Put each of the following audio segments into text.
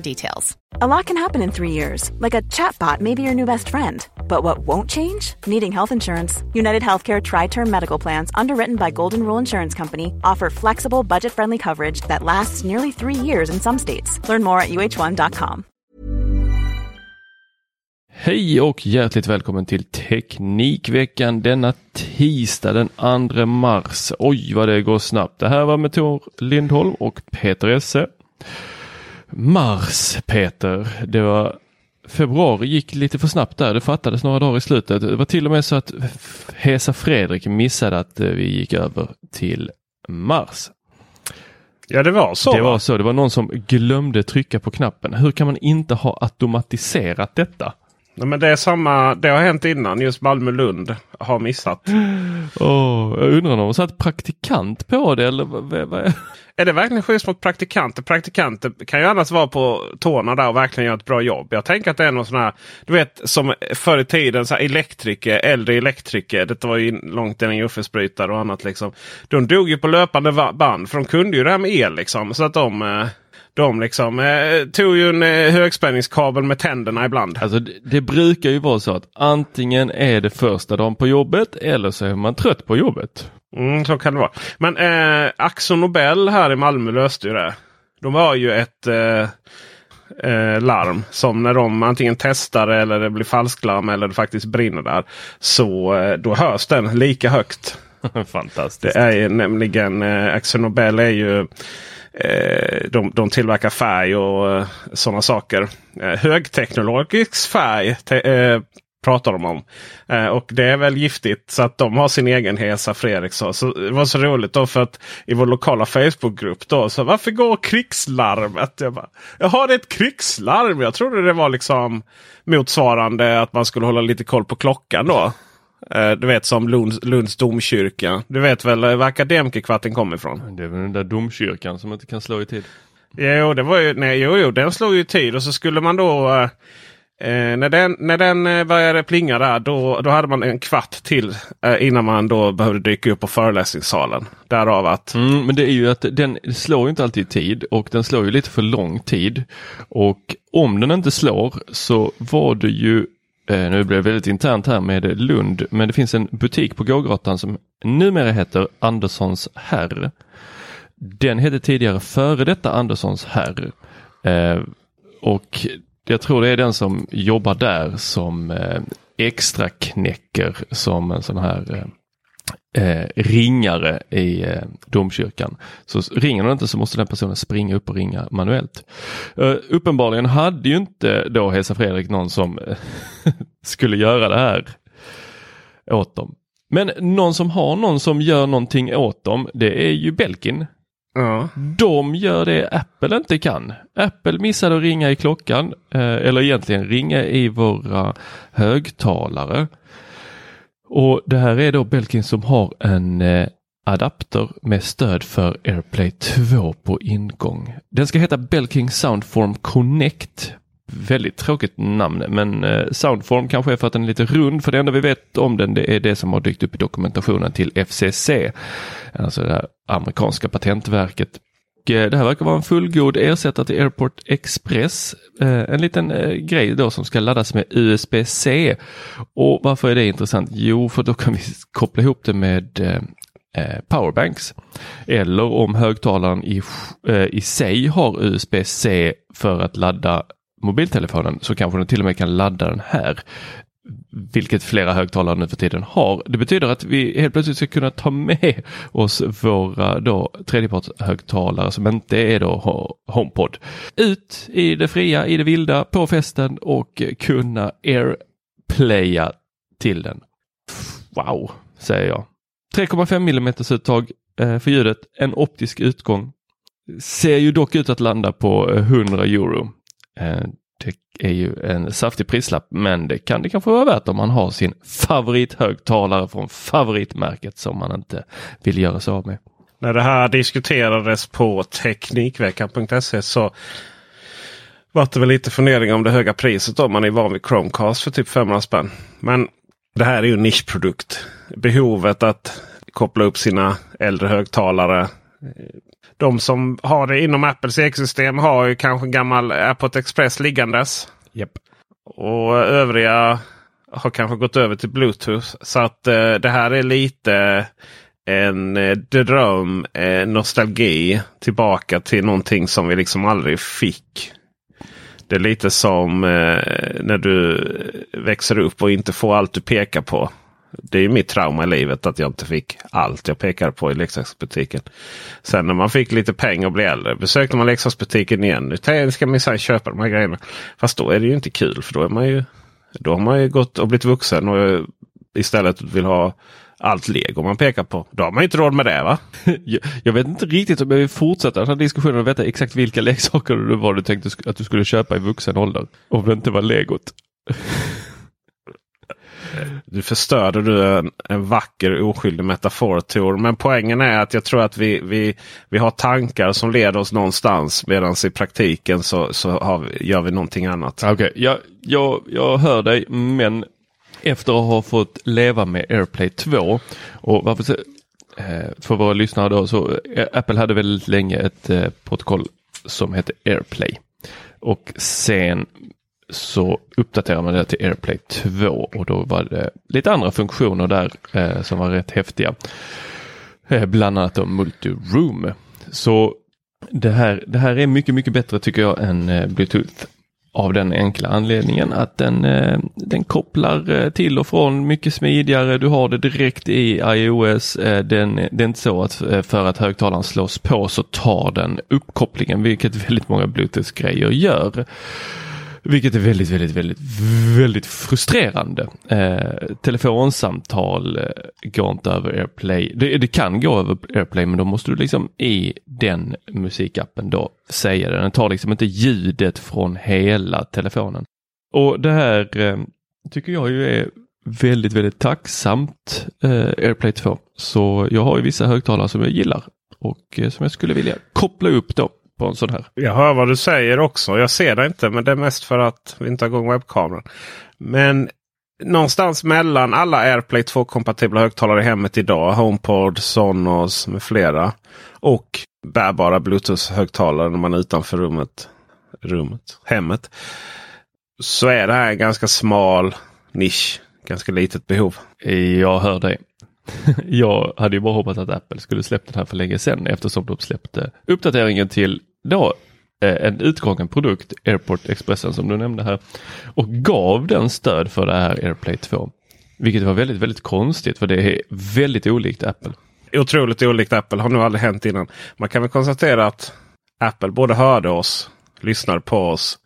details. A lot can happen in three years, like a chatbot may be your new best friend. But what won't change? Needing health insurance. United Healthcare Tri Term Medical Plans, underwritten by Golden Rule Insurance Company, offer flexible, budget friendly coverage that lasts nearly three years in some states. Learn more at uh1.com. Hej och hjärtligt välkommen till Teknikveckan denna tisdag den 2 mars. Oj vad det går snabbt. Det här var med Tor Lindholm och Peter Esse. Mars Peter, det var februari gick lite för snabbt där. Det fattades några dagar i slutet. Det var till och med så att Hesa Fredrik missade att eh, vi gick över till mars. Ja det var så. Det va? var så. Det var någon som glömde trycka på knappen. Hur kan man inte ha automatiserat detta? Men det är samma. Det har hänt innan. Just Malmö-Lund har missat. Åh, jag undrar om de satt praktikant på det eller vad, vad, vad? Är det verkligen schysst mot praktikanter? Praktikanter kan ju annars vara på tårna där och verkligen göra ett bra jobb. Jag tänker att det är någon sån här, du vet som förr i tiden, så elektriker, äldre elektriker. Det var ju långt innan UFS-brytare och annat. Liksom. De dog ju på löpande band för de kunde ju det här med el. Liksom, så att de, eh, de liksom, eh, tog ju en eh, högspänningskabel med tänderna ibland. Alltså det, det brukar ju vara så att antingen är det första dagen på jobbet eller så är man trött på jobbet. Mm, så kan det vara. Men eh, Axo Nobel här i Malmö löste ju det. De har ju ett eh, eh, larm som när de antingen testar eller det blir falsklarm eller det faktiskt brinner där. Så eh, då hörs den lika högt. Fantastiskt. Det är ju nämligen eh, Axo Nobel är ju Eh, de, de tillverkar färg och eh, sådana saker. Eh, högteknologisk färg te, eh, pratar de om. Eh, och det är väl giftigt så att de har sin egen Hesa Fredriksson. Så det var så roligt då för att i vår lokala Facebookgrupp då. Så varför går krigslarmet? Jag bara, Jaha det är ett krigslarm. Jag trodde det var liksom motsvarande att man skulle hålla lite koll på klockan då. Eh, du vet som Lunds, Lunds domkyrka. Du vet väl var akademikerkvarten kommer ifrån? Det är väl den där domkyrkan som inte kan slå i tid. Jo, det var ju, nej, jo, jo, den slog ju i tid och så skulle man då eh, Eh, när den, när den eh, började plinga där då, då hade man en kvart till eh, innan man då behövde dyka upp på föreläsningssalen. Därav att Mm, men det är ju att den slår inte alltid i tid och den slår ju lite för lång tid. Och om den inte slår så var det ju, eh, Eh, nu blir det väldigt internt här med Lund, men det finns en butik på gågatan som numera heter Anderssons herr. Den hette tidigare före detta Anderssons herr. Eh, och jag tror det är den som jobbar där som eh, extra knäcker som en sån här eh, eh, ringare i eh, domkyrkan. Så ringer den inte så måste den personen springa upp och ringa manuellt. Eh, uppenbarligen hade ju inte då Hesa Fredrik någon som eh, skulle göra det här åt dem. Men någon som har någon som gör någonting åt dem, det är ju Belkin. ja, De gör det Apple inte kan. Apple missade att ringa i klockan, eh, eller egentligen ringa i våra högtalare. Och det här är då Belkin som har en eh, adapter med stöd för AirPlay 2 på ingång. Den ska heta Belkin Soundform Connect. Väldigt tråkigt namn men eh, Soundform kanske är för att den är lite rund för det enda vi vet om den det är det som har dykt upp i dokumentationen till FCC. Alltså det här amerikanska patentverket. Och, Det här verkar vara en fullgod ersättare till Airport Express. Eh, en liten eh, grej då som ska laddas med USB-C. Och varför är det intressant? Jo, för då kan vi koppla ihop det med powerbanks. Eller om högtalaren i, i sig har USB-C för att ladda mobiltelefonen så kanske den till och med kan ladda den här. Vilket flera högtalare nu för tiden har. Det betyder att vi helt plötsligt ska kunna ta med oss våra då tredjepartshögtalare som inte är då HomePod ut i det fria, i det vilda, på festen och kunna airplaya till den. Wow, säger jag. 3,5 mm uttag eh, för ljudet, en optisk utgång. Ser ju dock ut att landa på eh, 100 euro. Eh, det är ju en saftig prislapp men det kan det kanske vara värt om man har sin favorithögtalare från favoritmärket som man inte vill göra sig av med. När det här diskuterades på Teknikveckan.se så var det väl lite fundering om det höga priset om man är van vid Chromecast för typ 500 spänn. Men det här är ju en nischprodukt. Behovet att koppla upp sina äldre högtalare. Eh, de som har det inom Apples ekosystem har ju kanske en gammal AirPod Express liggandes. Yep. Och övriga har kanske gått över till Bluetooth. Så att eh, det här är lite en eh, dröm, eh, nostalgi tillbaka till någonting som vi liksom aldrig fick. Det är lite som eh, när du växer upp och inte får allt du pekar på. Det är mitt trauma i livet att jag inte fick allt jag pekade på i leksaksbutiken. Sen när man fick lite pengar och blev äldre besökte man leksaksbutiken igen. Nu ska man köpa de här grejerna. Fast då är det ju inte kul för då är man ju då har man ju gått och blivit vuxen och eh, istället vill ha allt lego man pekar på. Då har man inte råd med det va? jag vet inte riktigt om jag vill fortsätta den här diskussionen och veta exakt vilka leksaker det var du tänkte att du skulle köpa i vuxen ålder. Om det inte var legot. Du förstörde du en, en vacker oskyldig metafor Tor. Men poängen är att jag tror att vi, vi, vi har tankar som leder oss någonstans. Medan i praktiken så, så vi, gör vi någonting annat. Okej, okay, jag, jag, jag hör dig men efter att ha fått leva med AirPlay 2 och varför eh, för våra lyssnare då så eh, Apple hade väldigt länge ett eh, protokoll som hette AirPlay och sen så uppdaterar man det till AirPlay 2 och då var det lite andra funktioner där eh, som var rätt häftiga. Eh, bland annat då multiroom. Så det här, det här är mycket, mycket bättre tycker jag än eh, Bluetooth. Av den enkla anledningen att den, eh, den kopplar eh, till och från mycket smidigare. Du har det direkt i iOS. Eh, den, det är inte så att för att högtalaren slås på så tar den uppkopplingen, vilket väldigt många Bluetooth-grejer gör. Vilket är väldigt, väldigt, väldigt, väldigt frustrerande. Eh, telefonsamtal eh, går inte över AirPlay. Det, det, kan gå över AirPlay men då måste du liksom i den musikappen då säga det. Den tar liksom inte ljudet från hela telefonen. Och det här eh, tycker jag ju är väldigt, väldigt tacksamt eh, AirPlay 2. Så jag har ju vissa högtalare som jag gillar och eh, som jag skulle vilja koppla upp då på en sån här. Jag hör vad du säger också. Jag ser det inte men det är mest för att vi inte har igång webbkameran. Men någonstans mellan alla AirPlay 2-kompatibla högtalare i hemmet idag. HomePod, Sonos med flera. Och bärbara Bluetooth-högtalare när man är utanför rummet. rummet hemmet. Så är det här en ganska smal nisch. Ganska litet behov. Jag hör dig. Jag hade ju bara hoppats att Apple skulle släppt den här för länge sedan eftersom de släppte uppdateringen till då eh, en utgången produkt, Airport Expressen som du nämnde här, och gav den stöd för det här AirPlay 2. Vilket var väldigt, väldigt konstigt för det är väldigt olikt Apple. Otroligt olikt Apple, har nog aldrig hänt innan. Man kan väl konstatera att Apple både hörde oss, lyssnade på oss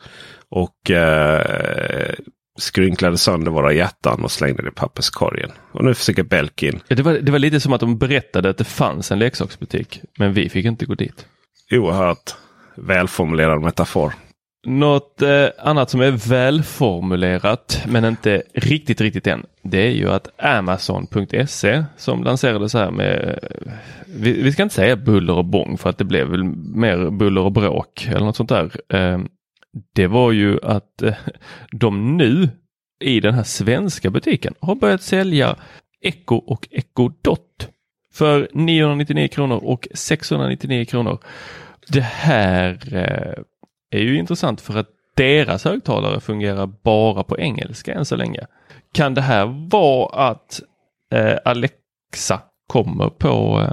och eh, skrynklade sönder våra hjärtan och slängde det i papperskorgen. Och nu försöker Belkin. Ja, det, var, det var lite som att de berättade att det fanns en leksaksbutik, men vi fick inte gå dit oerhört välformulerad metafor. Något eh, annat som är välformulerat men inte riktigt riktigt än. Det är ju att Amazon.se som lanserades här med, vi, vi, ska inte säga buller och bång för att det blev väl mer buller och bråk eller något sånt där. Eh, det var ju att eh, de nu i den här svenska butiken har börjat sälja Echo och Echo Dot för 999 kronor och 699 kronor. Det här eh, är ju intressant för att deras högtalare fungerar bara på engelska än så länge. Kan det här vara att eh, Alexa kommer på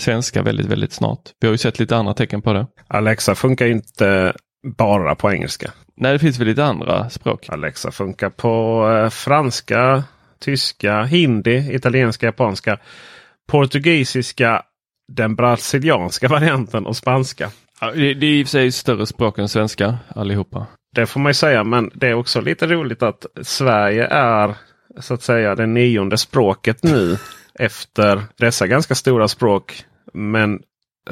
svenska väldigt, väldigt snart? Vi har ju sett lite andra tecken på det. Alexa funkar inte bara på engelska. Nej, det finns väl lite andra språk. Alexa funkar på eh, franska, tyska, hindi, italienska, japanska, portugisiska, den brasilianska varianten och spanska. Ja, det, det är i och för sig större språk än svenska allihopa. Det får man ju säga, men det är också lite roligt att Sverige är så att säga det nionde språket nu efter dessa ganska stora språk. Men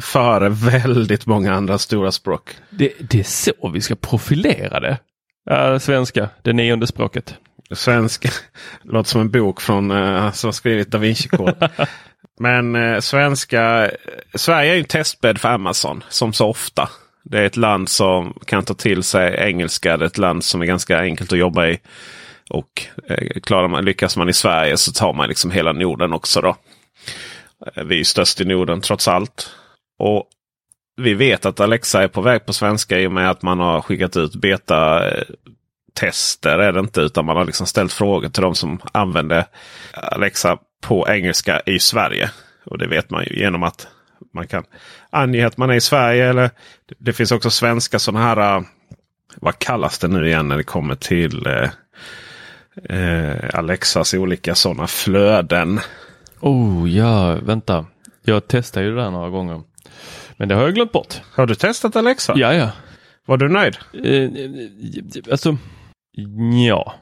före väldigt många andra stora språk. Det, det är så vi ska profilera det. Ja, svenska, det nionde språket. Svenska låter som en bok från uh, som skrivit Da Vinci-kod. Men uh, svenska, Sverige är en testbädd för Amazon som så ofta. Det är ett land som kan ta till sig engelska. Det är ett land som är ganska enkelt att jobba i. Och eh, klarar man, lyckas man i Sverige så tar man liksom hela Norden också. då. Vi är störst i Norden trots allt. Och vi vet att Alexa är på väg på svenska i och med att man har skickat ut beta-tester. är det inte, utan man har liksom ställt frågor till de som använder Alexa på engelska i Sverige. Och det vet man ju genom att man kan ange att man är i Sverige. Eller Det finns också svenska sådana här, äh, vad kallas det nu igen när det kommer till eh, Alexas olika sådana flöden. Oh ja, vänta. Jag testade ju det där några gånger. Men det har jag glömt bort. Har du testat Alexa? Ja, ja. Var du nöjd? Eh, alltså, ja.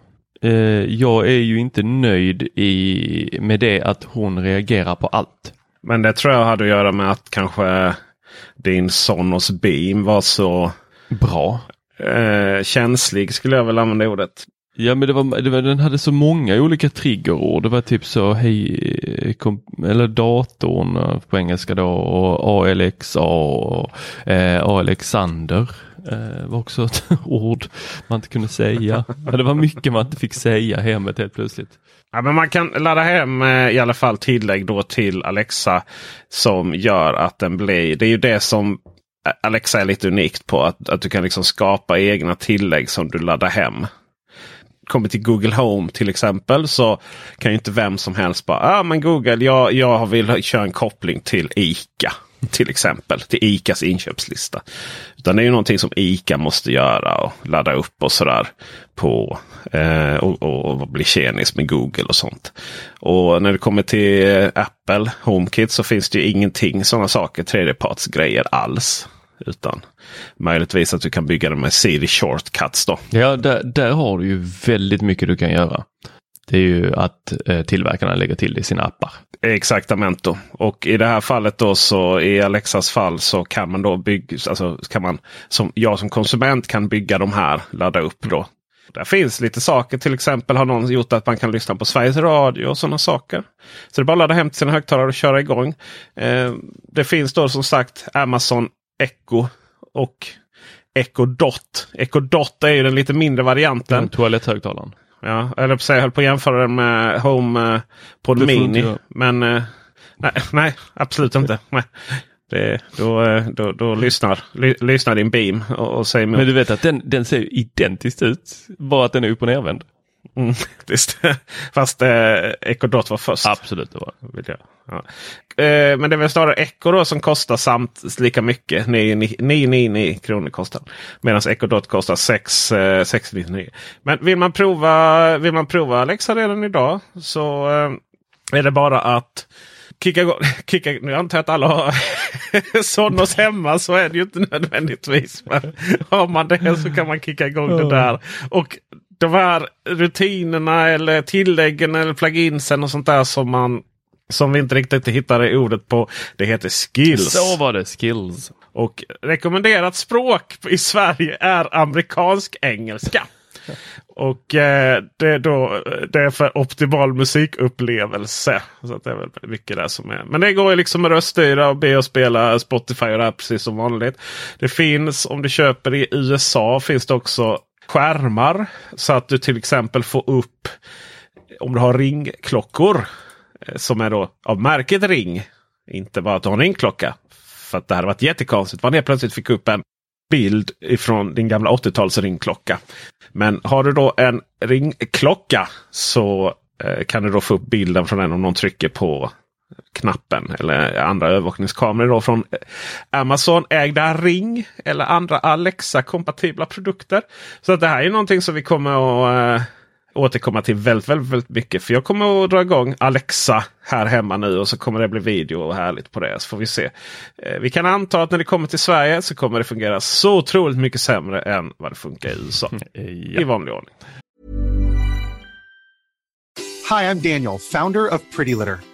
Eh, jag är ju inte nöjd i, med det att hon reagerar på allt. Men det tror jag hade att göra med att kanske din Sonos Beam var så bra. Eh, känslig skulle jag väl använda ordet. Ja men det var, det var, den hade så många olika triggerord. Det var typ så hej, kom, eller datorn eh, på engelska då och ALXA och eh, Alexander eh, var också ett ord man inte kunde säga. Ja, det var mycket man inte fick säga hemmet helt plötsligt. Ja, men man kan ladda hem eh, i alla fall tillägg då till Alexa som gör att den blir. Det är ju det som Alexa är lite unikt på. Att, att du kan liksom skapa egna tillägg som du laddar hem kommer till Google Home till exempel så kan ju inte vem som helst bara ah, men Google jag, jag vill köra en koppling till ICA. Till exempel till ICAs inköpslista. Utan det är ju någonting som ICA måste göra och ladda upp och sådär. På, eh, och, och, och bli tjenis med Google och sånt. Och när det kommer till Apple HomeKit så finns det ju ingenting sådana saker tredjepartsgrejer alls. Utan möjligtvis att du kan bygga det med Siri Shortcuts. Då. Ja, där, där har du ju väldigt mycket du kan göra. Det är ju att eh, tillverkarna lägger till det i sina appar. Exaktamente. Och i det här fallet då så i Alexas fall så kan man då bygga, alltså kan man som jag som konsument kan bygga de här, ladda upp då. Där finns lite saker. Till exempel har någon gjort att man kan lyssna på Sveriges Radio och sådana saker. Så det är bara att ladda hem till sina högtalare och köra igång. Eh, det finns då som sagt Amazon Echo och Echo Dot. Echo Dot är ju den lite mindre varianten. Toaletthögtalaren. Ja, eller jag höll på att jämföra den med Home eh, på Mini. Men eh, nej, nej, absolut inte. Nej. Det, då, eh, då, då lyssnar, ly, lyssnar din beam och, och säger Men du vet att den, den ser identiskt ut. Bara att den är upp och nervänd. Mm, Fast eh, Echo Dot var först. Absolut, det var det. Ja. Eh, men det är väl snarare Echo då som kostar samt lika mycket. 999 kronor kostar Medan Echo Dot kostar 6, eh, 699. Men vill man prova, vill man prova Alexa redan idag så eh, är det bara att kicka, kicka, nu antar jag att alla har Sonos hemma så är det ju inte nödvändigtvis. Men har man det så kan man kicka igång det där. Och de här rutinerna eller tilläggen eller pluginsen och sånt där som man som vi inte riktigt hittade ordet på. Det heter skills. Så var det, skills. Och rekommenderat språk i Sverige är amerikansk engelska. Och eh, det, är då, det är för optimal musikupplevelse. Så det är väl mycket där som är. Men det går ju liksom med röststyra och be och spela Spotify och det här precis som vanligt. Det finns om du köper i USA finns det också skärmar. Så att du till exempel får upp om du har ringklockor. Eh, som är då av märket Ring. Inte bara att du har en ringklocka. För att det hade varit jättekonstigt. Man helt plötsligt fick upp en bild ifrån din gamla 80-tals ringklocka. Men har du då en ringklocka så eh, kan du då få upp bilden från den om någon trycker på knappen eller andra övervakningskameror då från Amazon ägda Ring eller andra Alexa-kompatibla produkter. Så att det här är någonting som vi kommer att äh, återkomma till väldigt, väldigt, väldigt mycket. För jag kommer att dra igång Alexa här hemma nu och så kommer det bli video och härligt på det. Så får vi se. Eh, vi kan anta att när det kommer till Sverige så kommer det fungera så otroligt mycket sämre än vad det funkar i USA. ja. I vanlig ordning. Hi, I'm Daniel, founder of Pretty Litter.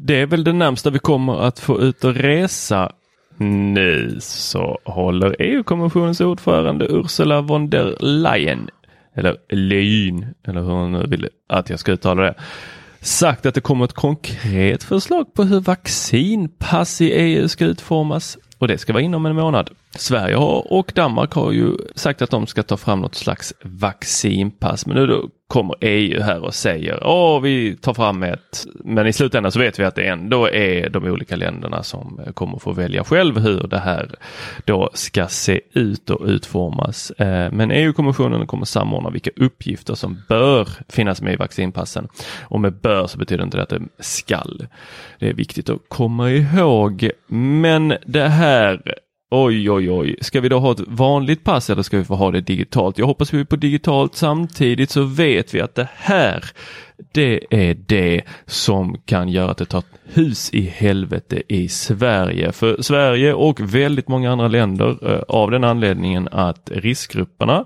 Det är väl det närmsta vi kommer att få ut och resa. Nu så håller EU-kommissionens ordförande Ursula von der Leyen, eller Leyen, eller hur hon nu vill att jag ska uttala det, sagt att det kommer ett konkret förslag på hur vaccinpass i EU ska utformas och det ska vara inom en månad. Sverige och Danmark har ju sagt att de ska ta fram något slags vaccinpass men nu då kommer EU här och säger åh vi tar fram ett men i slutändan så vet vi att det ändå är de olika länderna som eh, kommer få välja själv hur det här då ska se ut och utformas. Eh, men EU-kommissionen kommer samordna vilka uppgifter som bör finnas med i vaccinpassen. Och med bör så betyder inte det att det skall. Det är viktigt att komma ihåg. Men det här Oj, oj, oj. Ska vi då ha ett vanligt pass eller ska vi få ha det digitalt? Jag hoppas vi är på digitalt. Samtidigt så vet vi att det här, det är det som kan göra att det tar hus i helvete i Sverige. För Sverige och väldigt många andra länder eh, av den anledningen att riskgrupperna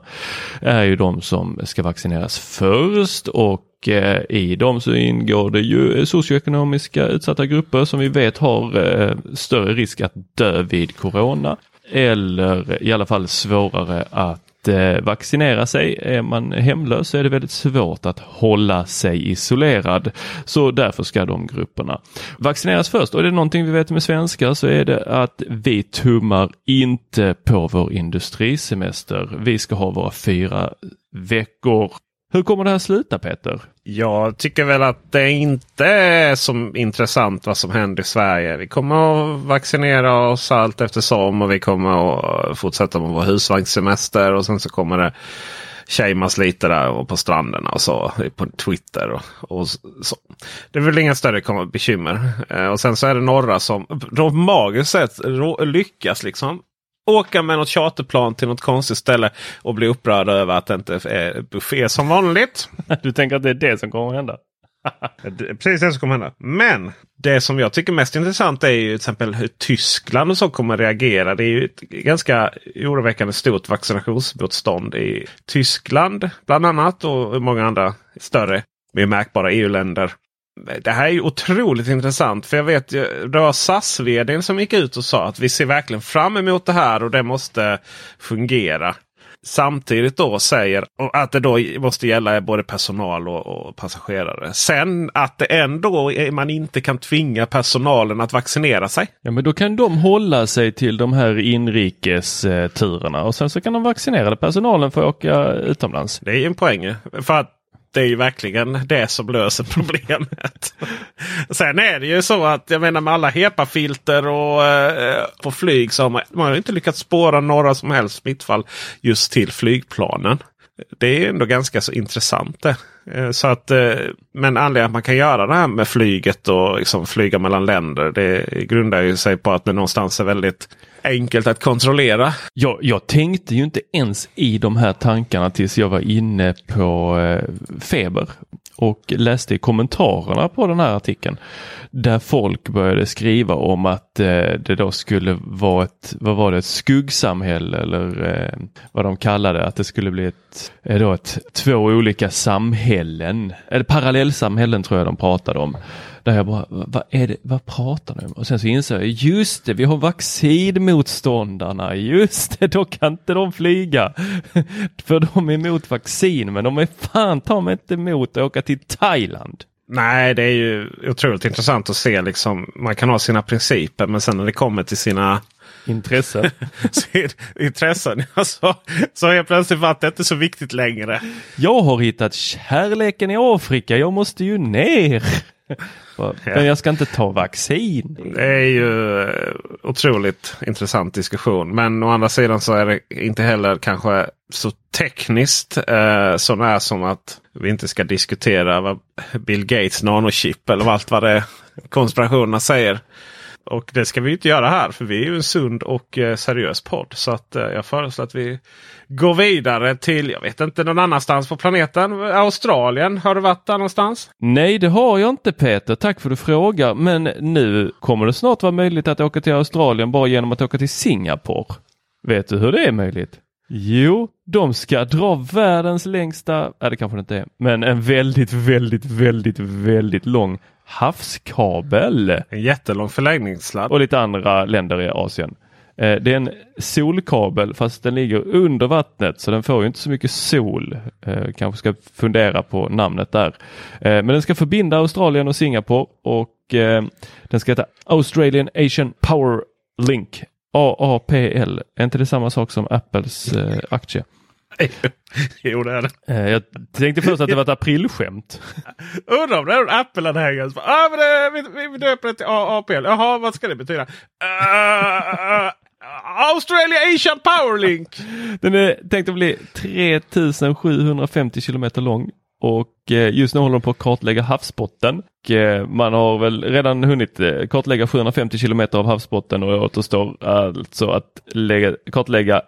är ju de som ska vaccineras först och Eh, i dem så ingår det ju eh, socioekonomiska utsatta grupper som vi vet har eh, större risk att dö vid corona eller i alla fall svårare att eh, vaccinera sig. Är man hemlös så är det väldigt svårt att hålla sig isolerad. Så därför ska de grupperna vaccineras först. Och är det någonting vi vet med svenskar så är det att vi tummar inte på vår industrisemester. Vi ska ha våra fyra veckor hur kommer det här sluta Peter? Jag tycker väl att det inte är så intressant vad som händer i Sverige. Vi kommer att vaccinera oss allt eftersom och vi kommer att fortsätta med vår husvagnssemester. Och sen så kommer det shameas lite där och på stranden och så på Twitter. Och, och, så. Det är väl inga större bekymmer. Eh, och sen så är det några som de magiskt sett lyckas liksom åka med något charterplan till något konstigt ställe och bli upprörda över att det inte är buffé som vanligt. Du tänker att det är det som kommer att hända? Precis det som kommer att hända. Men det som jag tycker mest intressant är ju till exempel hur Tyskland och så kommer att reagera. Det är ju ett ganska oroväckande stort vaccinationsmotstånd i Tyskland bland annat och många andra större mer märkbara EU-länder. Det här är ju otroligt intressant. För jag vet det var SAS-vdn som gick ut och sa att vi ser verkligen fram emot det här och det måste fungera. Samtidigt då säger att det då måste gälla både personal och, och passagerare. Sen att det ändå man inte kan tvinga personalen att vaccinera sig. Ja men då kan de hålla sig till de här inrikesturerna och sen så kan de vaccinerade personalen få åka utomlands. Det är ju en poäng. För att det är ju verkligen det som löser problemet. Sen är det ju så att jag menar med alla HEPA-filter och eh, på flyg så har man, man har inte lyckats spåra några som helst smittfall just till flygplanen. Det är ändå ganska så intressant det. Eh, så att, eh, men anledningen att man kan göra det här med flyget och liksom flyga mellan länder. Det grundar ju sig på att det någonstans är väldigt enkelt att kontrollera. Jag, jag tänkte ju inte ens i de här tankarna tills jag var inne på eh, Feber och läste i kommentarerna på den här artikeln. Där folk började skriva om att eh, det då skulle vara ett, vad var det, ett skuggsamhälle eller eh, vad de kallade att det skulle bli ett, eh, då ett, två olika samhällen, eller parallellsamhällen tror jag de pratade om. Där jag bara, vad är det, vad pratar ni om? Och sen så inser jag, just det, vi har vaccinmotståndarna, just det, då kan inte de flyga. För de är emot vaccin, men de är fan ta mig inte emot att åka till Thailand. Nej, det är ju otroligt intressant att se. Liksom, man kan ha sina principer, men sen när det kommer till sina intressen. intressen alltså, så är plötsligt vattnet inte så viktigt längre. Jag har hittat kärleken i Afrika. Jag måste ju ner. Men jag ska inte ta vaccin. Det är ju eh, otroligt intressant diskussion. Men å andra sidan så är det inte heller kanske så tekniskt eh, som är som att vi inte ska diskutera vad Bill Gates nanochip eller allt vad det konspirationerna säger. Och det ska vi inte göra här för vi är ju en sund och eh, seriös podd. Så att eh, jag föreslår att vi går vidare till, jag vet inte, någon annanstans på planeten. Australien, har du varit där någonstans? Nej, det har jag inte Peter. Tack för att du frågar. Men nu kommer det snart vara möjligt att åka till Australien bara genom att åka till Singapore. Vet du hur det är möjligt? Jo, de ska dra världens längsta, nej det kanske det inte är, men en väldigt, väldigt, väldigt, väldigt lång havskabel. En jättelång förläggningssladd. Och lite andra länder i Asien. Eh, det är en solkabel fast den ligger under vattnet så den får inte så mycket sol. Eh, kanske ska fundera på namnet där. Eh, men den ska förbinda Australien och Singapore och den ska heta Australian Asian Power Link. AAPL. Är inte det samma sak som Apples aktie? jo det är det. Eh, jag tänkte först att det var ett aprilskämt. Undrar om det är en Apple-anhängare som ah, men det, vi, vi döper det till AAPL. Jaha, vad ska det betyda? Uh, Australia Asian Powerlink! Den är tänkt att bli 3750 kilometer lång och eh, just nu håller de på att kartlägga havsbotten. Man har väl redan hunnit kartlägga 750 kilometer av havsbotten och det återstår alltså att lägga, kartlägga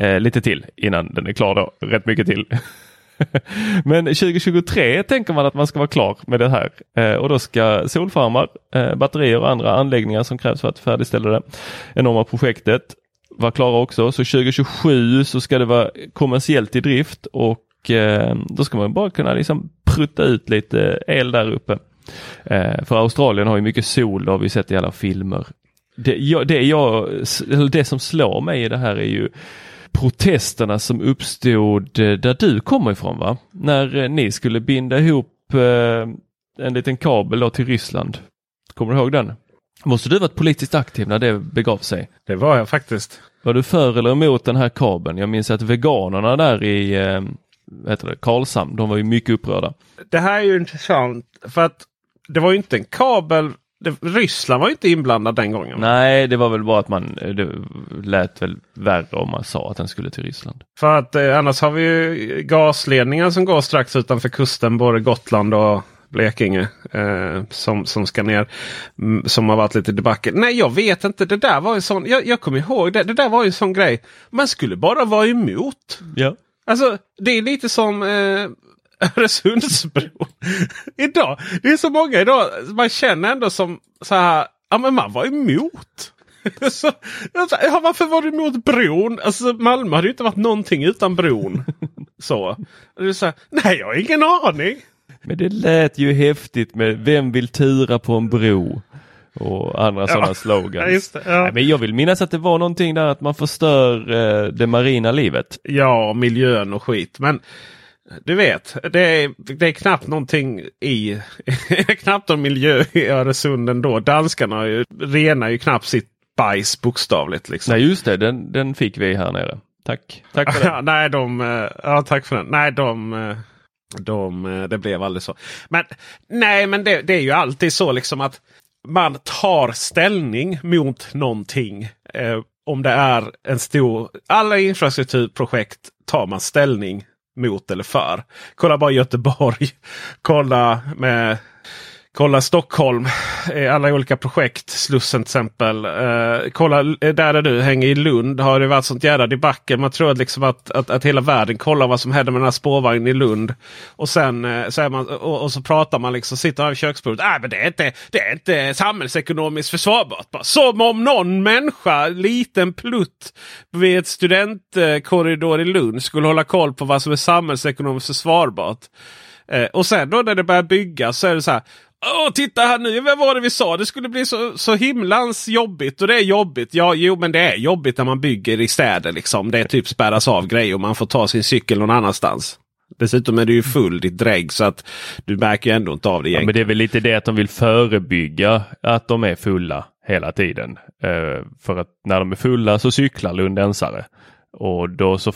eh, lite till innan den är klar då. Rätt mycket till. Men 2023 tänker man att man ska vara klar med det här eh, och då ska solfarmar, eh, batterier och andra anläggningar som krävs för att färdigställa det enorma projektet vara klara också. Så 2027 så ska det vara kommersiellt i drift och eh, då ska man bara kunna liksom prutta ut lite el där uppe. Eh, för Australien har ju mycket sol, det har vi sett i alla filmer. Det, jag, det, jag, det som slår mig i det här är ju protesterna som uppstod eh, där du kommer ifrån va? När eh, ni skulle binda ihop eh, en liten kabel då till Ryssland. Kommer du ihåg den? Måste du varit politiskt aktiv när det begav sig? Det var jag faktiskt. Var du för eller emot den här kabeln? Jag minns att veganerna där i heter det, Karlshamn, de var ju mycket upprörda. Det här är ju intressant för att det var ju inte en kabel det, Ryssland var inte inblandad den gången. Nej, det var väl bara att man det lät väl värre om man sa att den skulle till Ryssland. För att eh, annars har vi ju gasledningar som går strax utanför kusten, både Gotland och Blekinge eh, som, som ska ner. Mm, som har varit lite debacle. Nej, jag vet inte. Det där var ju sån. Jag, jag kommer ihåg det. Det där var ju en sån grej. Man skulle bara vara emot. Ja. Alltså, det är lite som eh, Öresundsbron. idag, det är så många idag. Man känner ändå som så här. Ja men man var emot. så, ja, varför var du emot bron? Alltså Malmö hade ju inte varit någonting utan bron. så. Så här, Nej jag har ingen aning. Men det lät ju häftigt med Vem vill tura på en bro? Och andra sådana Ja, slogans. just det, ja. Nej, men jag vill minnas att det var någonting där att man förstör eh, det marina livet. Ja, miljön och skit. Men du vet, det är, det är knappt någonting i... knappt någon miljö i Öresund ändå. Danskarna ju, renar ju knappt sitt bajs bokstavligt. Liksom. Nej just det, den, den fick vi här nere. Tack, tack för det. Ja, nej, de, eh, ja, tack för den. Nej, de, eh, de, eh, det blev aldrig så. Men nej, men det, det är ju alltid så liksom att man tar ställning mot någonting. Eh, om det är en stor... Alla infrastrukturprojekt tar man ställning mot eller för. Kolla bara Göteborg. Kolla med Kolla Stockholm, eh, alla olika projekt, Slussen till exempel. Eh, kolla eh, där, är du hänger i Lund har det varit sånt jävla debacle. Man tror att, liksom att, att, att hela världen kollar vad som händer med den här spårvagnen i Lund. Och sen eh, så är man, och, och så pratar man liksom, sitter här vid köksbordet. Äh, men det är inte, det är inte samhällsekonomiskt försvarbart. Bara, som om någon människa, liten plutt vid ett studentkorridor i Lund skulle hålla koll på vad som är samhällsekonomiskt försvarbart. Eh, och sen då när det börjar byggas så är det så här. Åh, titta här nu, vad var det vi sa? Det skulle bli så, så himlans jobbigt och det är jobbigt. Ja, jo, men det är jobbigt när man bygger i städer liksom. Det är typ spärras av grejer och man får ta sin cykel någon annanstans. Dessutom är du ju full ditt drägg så att du märker ju ändå inte av det Ja, men det är väl lite det att de vill förebygga att de är fulla hela tiden. Eh, för att när de är fulla så cyklar lundensare. Och då så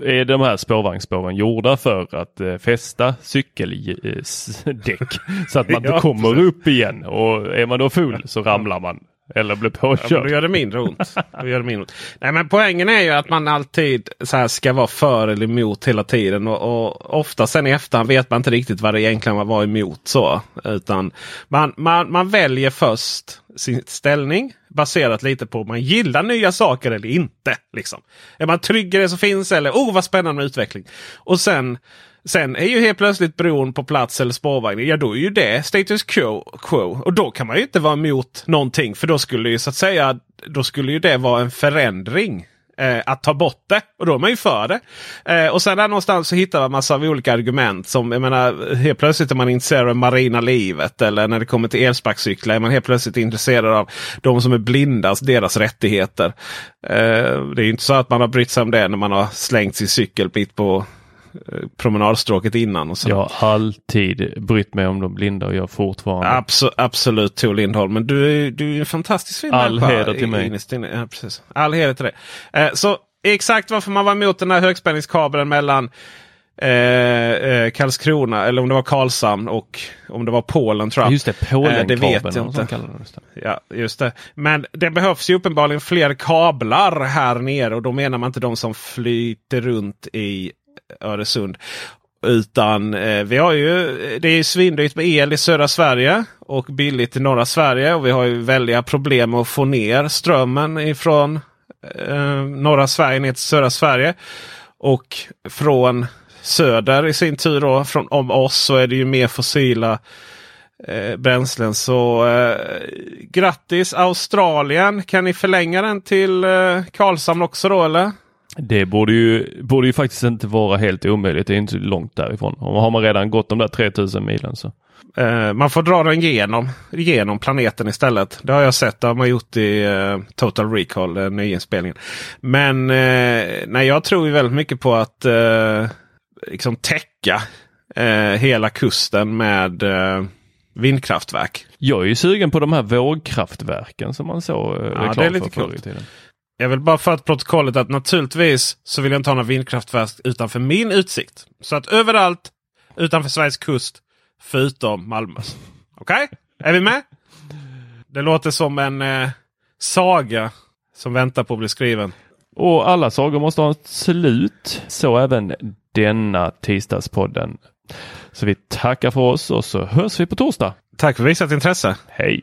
är de här spårvagnsspåren gjorda för att eh, fästa cykeldäck? Så att man Ja, kommer upp igen. Och är man då full så ramlar man eller blir Ja, påkörd. då gör det mindre ont. Då gör det mindre ont. Nej, men poängen är ju att man alltid så här ska vara för eller emot hela tiden. Och, och ofta sen i efterhand vet man inte riktigt vad det egentligen var var emot. så. Utan man, man, man väljer först sin ställning baserat lite på om man gillar nya saker eller inte. Liksom. Är man trygg i det som finns eller oh vad spännande med utveckling. Och sen Sen är ju helt plötsligt bron på plats eller spårvagn. Ja då är ju det status quo. quo. Och då kan man ju inte vara emot någonting. För då skulle ju så att säga då skulle ju det vara en förändring. Eh, att ta bort det. Och då är man ju för det. Eh, och sen där någonstans så hittar man massa av olika argument. Som jag menar helt plötsligt är man intresserad av marina livet. Eller när det kommer till elsparkcyklar är man helt plötsligt intresserad av de som är blinda, alltså deras rättigheter. Eh, det är ju inte så att man har brytt sig om det när man har slängt sin cykel mitt på promenadstråket innan. Och så. Jag har alltid brytt mig om de blinda och jag fortfarande. Abso absolut Tor Lindholm. Men du är, du är en fantastisk fin All människa heder till mig. Ja, precis. All heder till dig. Eh, så exakt varför man var emot den här högspänningskabeln mellan eh, eh, Karlskrona eller om det var Karlshamn och om det var Polen tror jag. Just det, Eh, Polenkabeln. det vet jag inte. Ja, just det. Men det behövs ju uppenbarligen fler kablar här nere och då menar man inte de som flyter runt i Öresund. Utan eh, vi har ju, det är ju svindyrt med el i södra Sverige och billigt i norra Sverige. Och vi har ju väldiga problem med att få ner strömmen ifrån eh, norra Sverige ner till södra Sverige. Och från söder i sin tur då, från om oss så är det ju mer fossila eh, bränslen. Så eh, grattis Australien! Kan ni förlänga den till eh, Karlshamn också då eller? Det borde ju, borde ju faktiskt inte vara helt omöjligt. Det är inte långt därifrån. Och har man redan gått de där 3000 milen så. Eh, man får dra den genom, genom planeten istället. Det har jag sett. Det har man gjort i eh, Total Recall, eh, nyinspelningen. Men eh, nej, jag tror ju väldigt mycket på att eh, liksom täcka hela kusten med vindkraftverk. Jag är ju sugen på de här vågkraftverken som man såg eh, reklam det är lite för förr i coolt. Jag vill bara för att protokollet att naturligtvis så vill jag inte ha några vindkraftverk utanför min utsikt. Så att överallt utanför Sveriges kust förutom Malmö. Okej? Är vi med? Det låter som en eh, saga som väntar på att bli skriven. Och alla sagor måste ha ett slut. Så även denna tisdagspodden. Så vi tackar för oss och så hörs vi på torsdag. Tack för visat intresse. Hej!